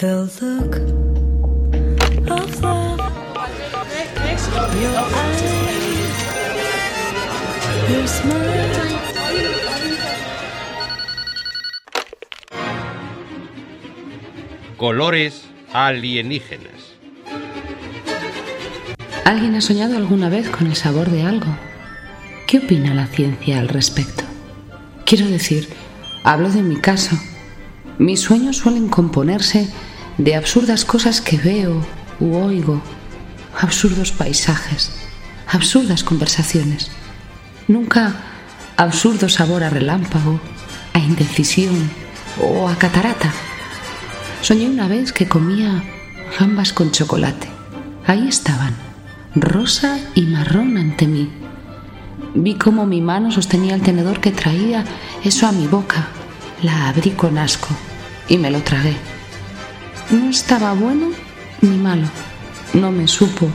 The look of love. Your eyes. Your smile. Colores alienígenas. ¿Alguien ha soñado alguna vez con el sabor de algo? ¿Qué opina la ciencia al respecto? Quiero decir, hablo de mi caso. Mis sueños suelen componerse de absurdas cosas que veo u oigo, absurdos paisajes, absurdas conversaciones. Nunca absurdo sabor a relámpago, a indecisión o a catarata. Soñé una vez que comía gambas con chocolate. Ahí estaban, rosa y marrón ante mí. Vi cómo mi mano sostenía el tenedor que traía eso a mi boca. La abrí con asco y me lo tragué. No estaba bueno ni malo. No me supo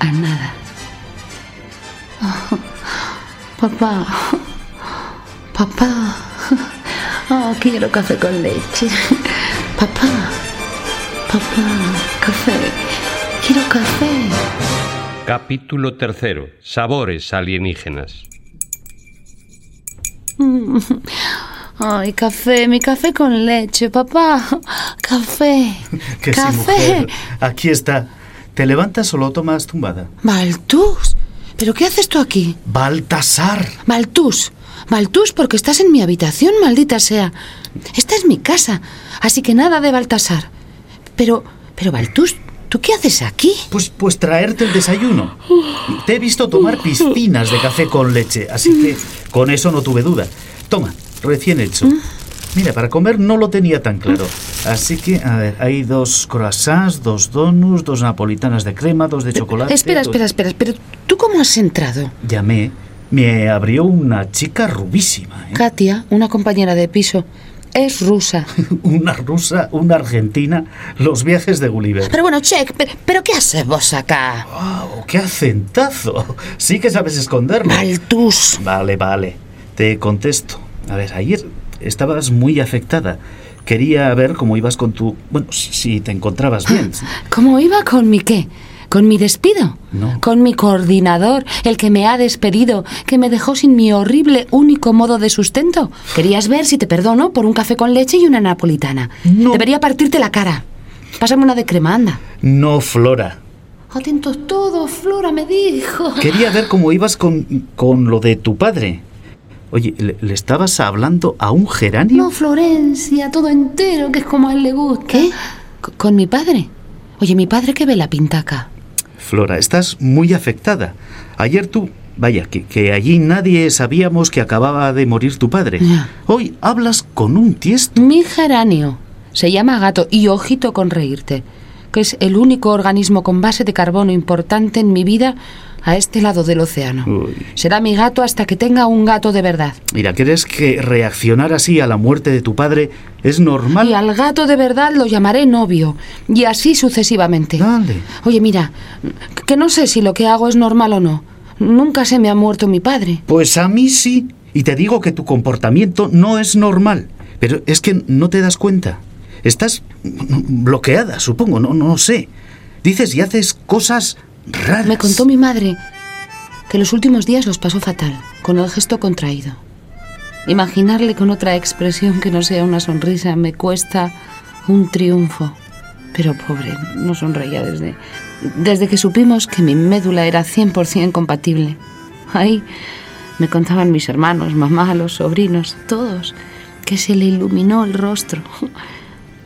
a nada. papá, papá, oh, quiero café con leche. Papá, papá, café, quiero café. Capítulo tercero. Sabores alienígenas. Ay, café, mi café con leche, papá. Café. Que sí, café. mujer. Aquí está. ¿Te levantas o lo tomas tumbada? Maltus. ¿Pero qué haces tú aquí? Baltasar. Maltus. Maltus, porque estás en mi habitación, maldita sea. Esta es mi casa, así que nada de Baltasar. Pero, pero Baltus, ¿tú qué haces aquí? Pues, pues traerte el desayuno. Te he visto tomar piscinas de café con leche, así que con eso no tuve duda. Toma, recién hecho. Mira, para comer no lo tenía tan claro. Así que, a ver, hay dos croissants, dos donuts, dos napolitanas de crema, dos de chocolate. Espera, dos- espera, espera, pero ¿tú cómo has entrado? Llamé. Me abrió una chica rubísima, ¿eh? Katia, una compañera de piso, es rusa. Una rusa, una argentina, los viajes de Gulliver. Pero bueno, check, pero, pero ¿qué haces vos acá? ¡Wow! ¡Qué acentazo! Sí que sabes esconderlo. Maltus. Vale, vale. Te contesto. A ver, ayer estabas muy afectada. Quería ver cómo ibas con tu... Bueno, si te encontrabas bien. ¿Cómo iba con mi qué? ¿Con mi despido? No. Con mi coordinador, el que me ha despedido, que me dejó sin mi horrible único modo de sustento. Querías ver si te perdono por un café con leche y una napolitana. No. Debería partirte la cara. Pásame una de crema, anda. No, Flora. Atentos todos, Flora me dijo. Quería ver cómo ibas con, con lo de tu padre. Oye, ¿le, le estabas hablando a un geranio? No, Florencia, todo entero, que es como a él le gusta. ¿Qué? ¿Con mi padre? Oye, mi padre que ve la pintaca. Flora, estás muy afectada. Ayer tú... Vaya, que, que allí nadie sabíamos que acababa de morir tu padre. Ya. Hoy hablas con un tiesto. Mi geranio se llama gato y ojito con reírte, que es el único organismo con base de carbono importante en mi vida a este lado del océano. Uy. Será mi gato hasta que tenga un gato de verdad. Mira, ¿crees que reaccionar así a la muerte de tu padre es normal? Y al gato de verdad lo llamaré novio, y así sucesivamente. Dale. Oye, mira, que no sé si lo que hago es normal o no. Nunca se me ha muerto mi padre. Pues a mí sí. Y te digo que tu comportamiento no es normal. Pero es que no te das cuenta. Estás bloqueada, supongo, no, no sé. Dices y haces cosas raras. Me contó mi madre que los últimos días los pasó fatal, con el gesto contraído. Imaginarle con otra expresión que no sea una sonrisa me cuesta un triunfo. Pero pobre, no sonreía desde, desde que supimos que mi médula era 100% compatible. Ahí me contaban mis hermanos, mamá, los sobrinos, todos, que se le iluminó el rostro.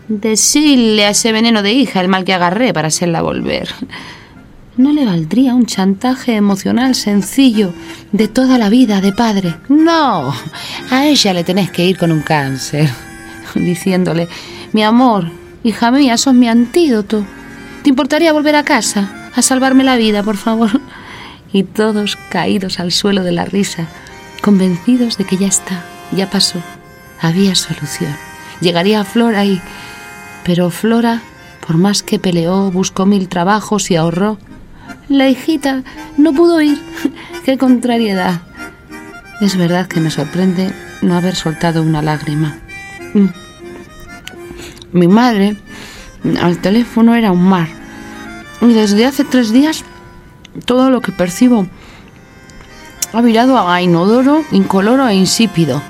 Decirle a ese veneno de hija el mal que agarré para hacerla volver. ¿No le valdría un chantaje emocional sencillo de toda la vida de padre? No, a ella le tenés que ir con un cáncer, diciéndole, mi amor, hija mía, sos mi antídoto. ¿Te importaría volver a casa a salvarme la vida, por favor? Y todos caídos al suelo de la risa, convencidos de que ya está, ya pasó, había solución. Llegaría a Flora y... Pero Flora, por más que peleó, buscó mil trabajos y ahorró, la hijita no pudo ir. ¡Qué contrariedad! Es verdad que me sorprende no haber soltado una lágrima. Mm. Mi madre al teléfono era un mar. Y desde hace tres días todo lo que percibo ha virado a inodoro, incoloro e insípido.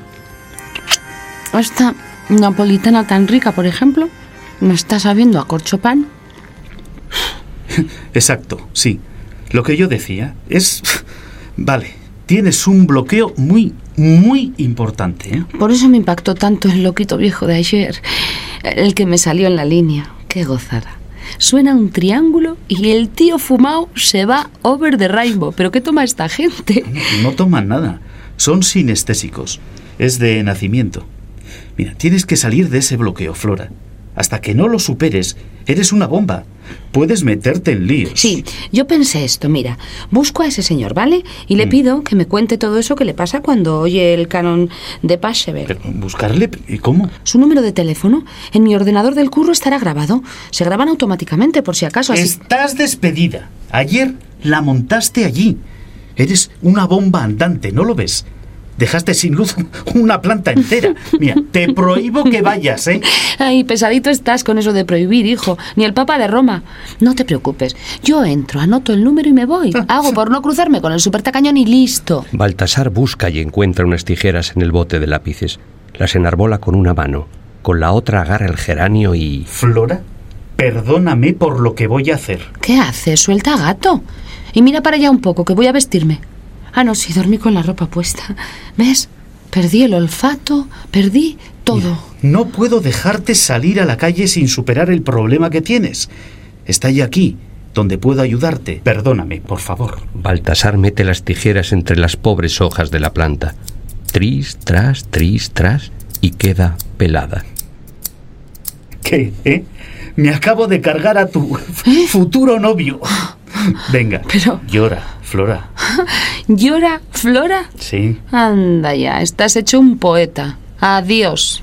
Esta napolitana tan rica, por ejemplo, me está sabiendo a corchopan. Exacto, sí. Lo que yo decía es... Vale, tienes un bloqueo muy, muy importante. ¿eh? Por eso me impactó tanto el loquito viejo de ayer, el que me salió en la línea. Qué gozada. Suena un triángulo y el tío fumao se va over the rainbow. ¿Pero qué toma esta gente? No toman nada. Son sinestésicos. Es de nacimiento. Mira, tienes que salir de ese bloqueo, Flora. Hasta que no lo superes, eres una bomba. Puedes meterte en líos. Sí, yo pensé esto, mira, busco a ese señor, ¿vale? Y Mm. le pido que me cuente todo eso que le pasa cuando oye el canon de Pachebel. Pero, ¿Buscarle? ¿Y cómo? Su número de teléfono en mi ordenador del curro estará grabado. Se graban automáticamente por si acaso así. Estás despedida. Ayer la montaste allí. Eres una bomba andante, ¿no lo ves? Dejaste sin luz una planta entera. Mira, te prohíbo que vayas, ¿eh? Ay, pesadito estás con eso de prohibir, hijo. Ni el Papa de Roma. No te preocupes. Yo entro, anoto el número y me voy. Hago por no cruzarme con el supertacañón y listo. Baltasar busca y encuentra unas tijeras en el bote de lápices. Las enarbola con una mano. Con la otra agarra el geranio y... Flora, perdóname por lo que voy a hacer. ¿Qué haces? Suelta gato. Y mira para allá un poco, que voy a vestirme. Ah, no, sí, dormí con la ropa puesta. ¿Ves? Perdí el olfato, perdí todo. No puedo dejarte salir a la calle sin superar el problema que tienes. Está ya aquí, donde puedo ayudarte. Perdóname, por favor. Baltasar mete las tijeras entre las pobres hojas de la planta. Tris, tras, tris, tras, y queda pelada. ¿Qué? ¿Eh? Me acabo de cargar a tu futuro novio. Venga, Pero- llora, Flora. ¿Llora, Flora? Sí, Anda ya, estás hecho un poeta. Adiós.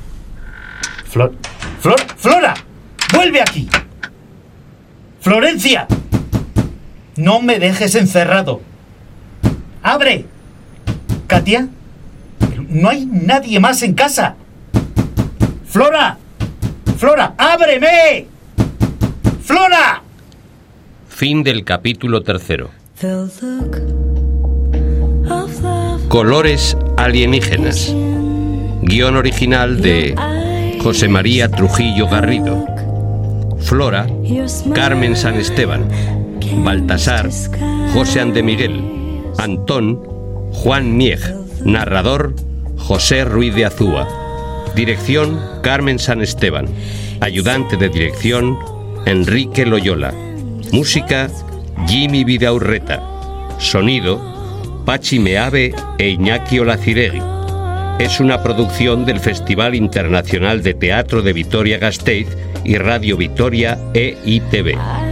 Flor. Flor, Flora, vuelve aquí. Florencia, no me dejes encerrado. Abre. Katia, Pero no hay nadie más en casa. Flora, Flora, ábreme. Flora. Fin del capítulo tercero. Colores alienígenas. Guión original de José María Trujillo Garrido. Flora, Carmen San Esteban. Baltasar, José Ande Miguel. Antón, Juan Mieg. Narrador, José Ruiz de Azúa. Dirección, Carmen San Esteban. Ayudante de dirección, Enrique Loyola. Música, Jimmy Vidaurreta. Sonido, Pachi Meave e Iñaki Olaciregui. Es una producción del Festival Internacional de Teatro de Vitoria-Gasteiz y Radio Vitoria EITV.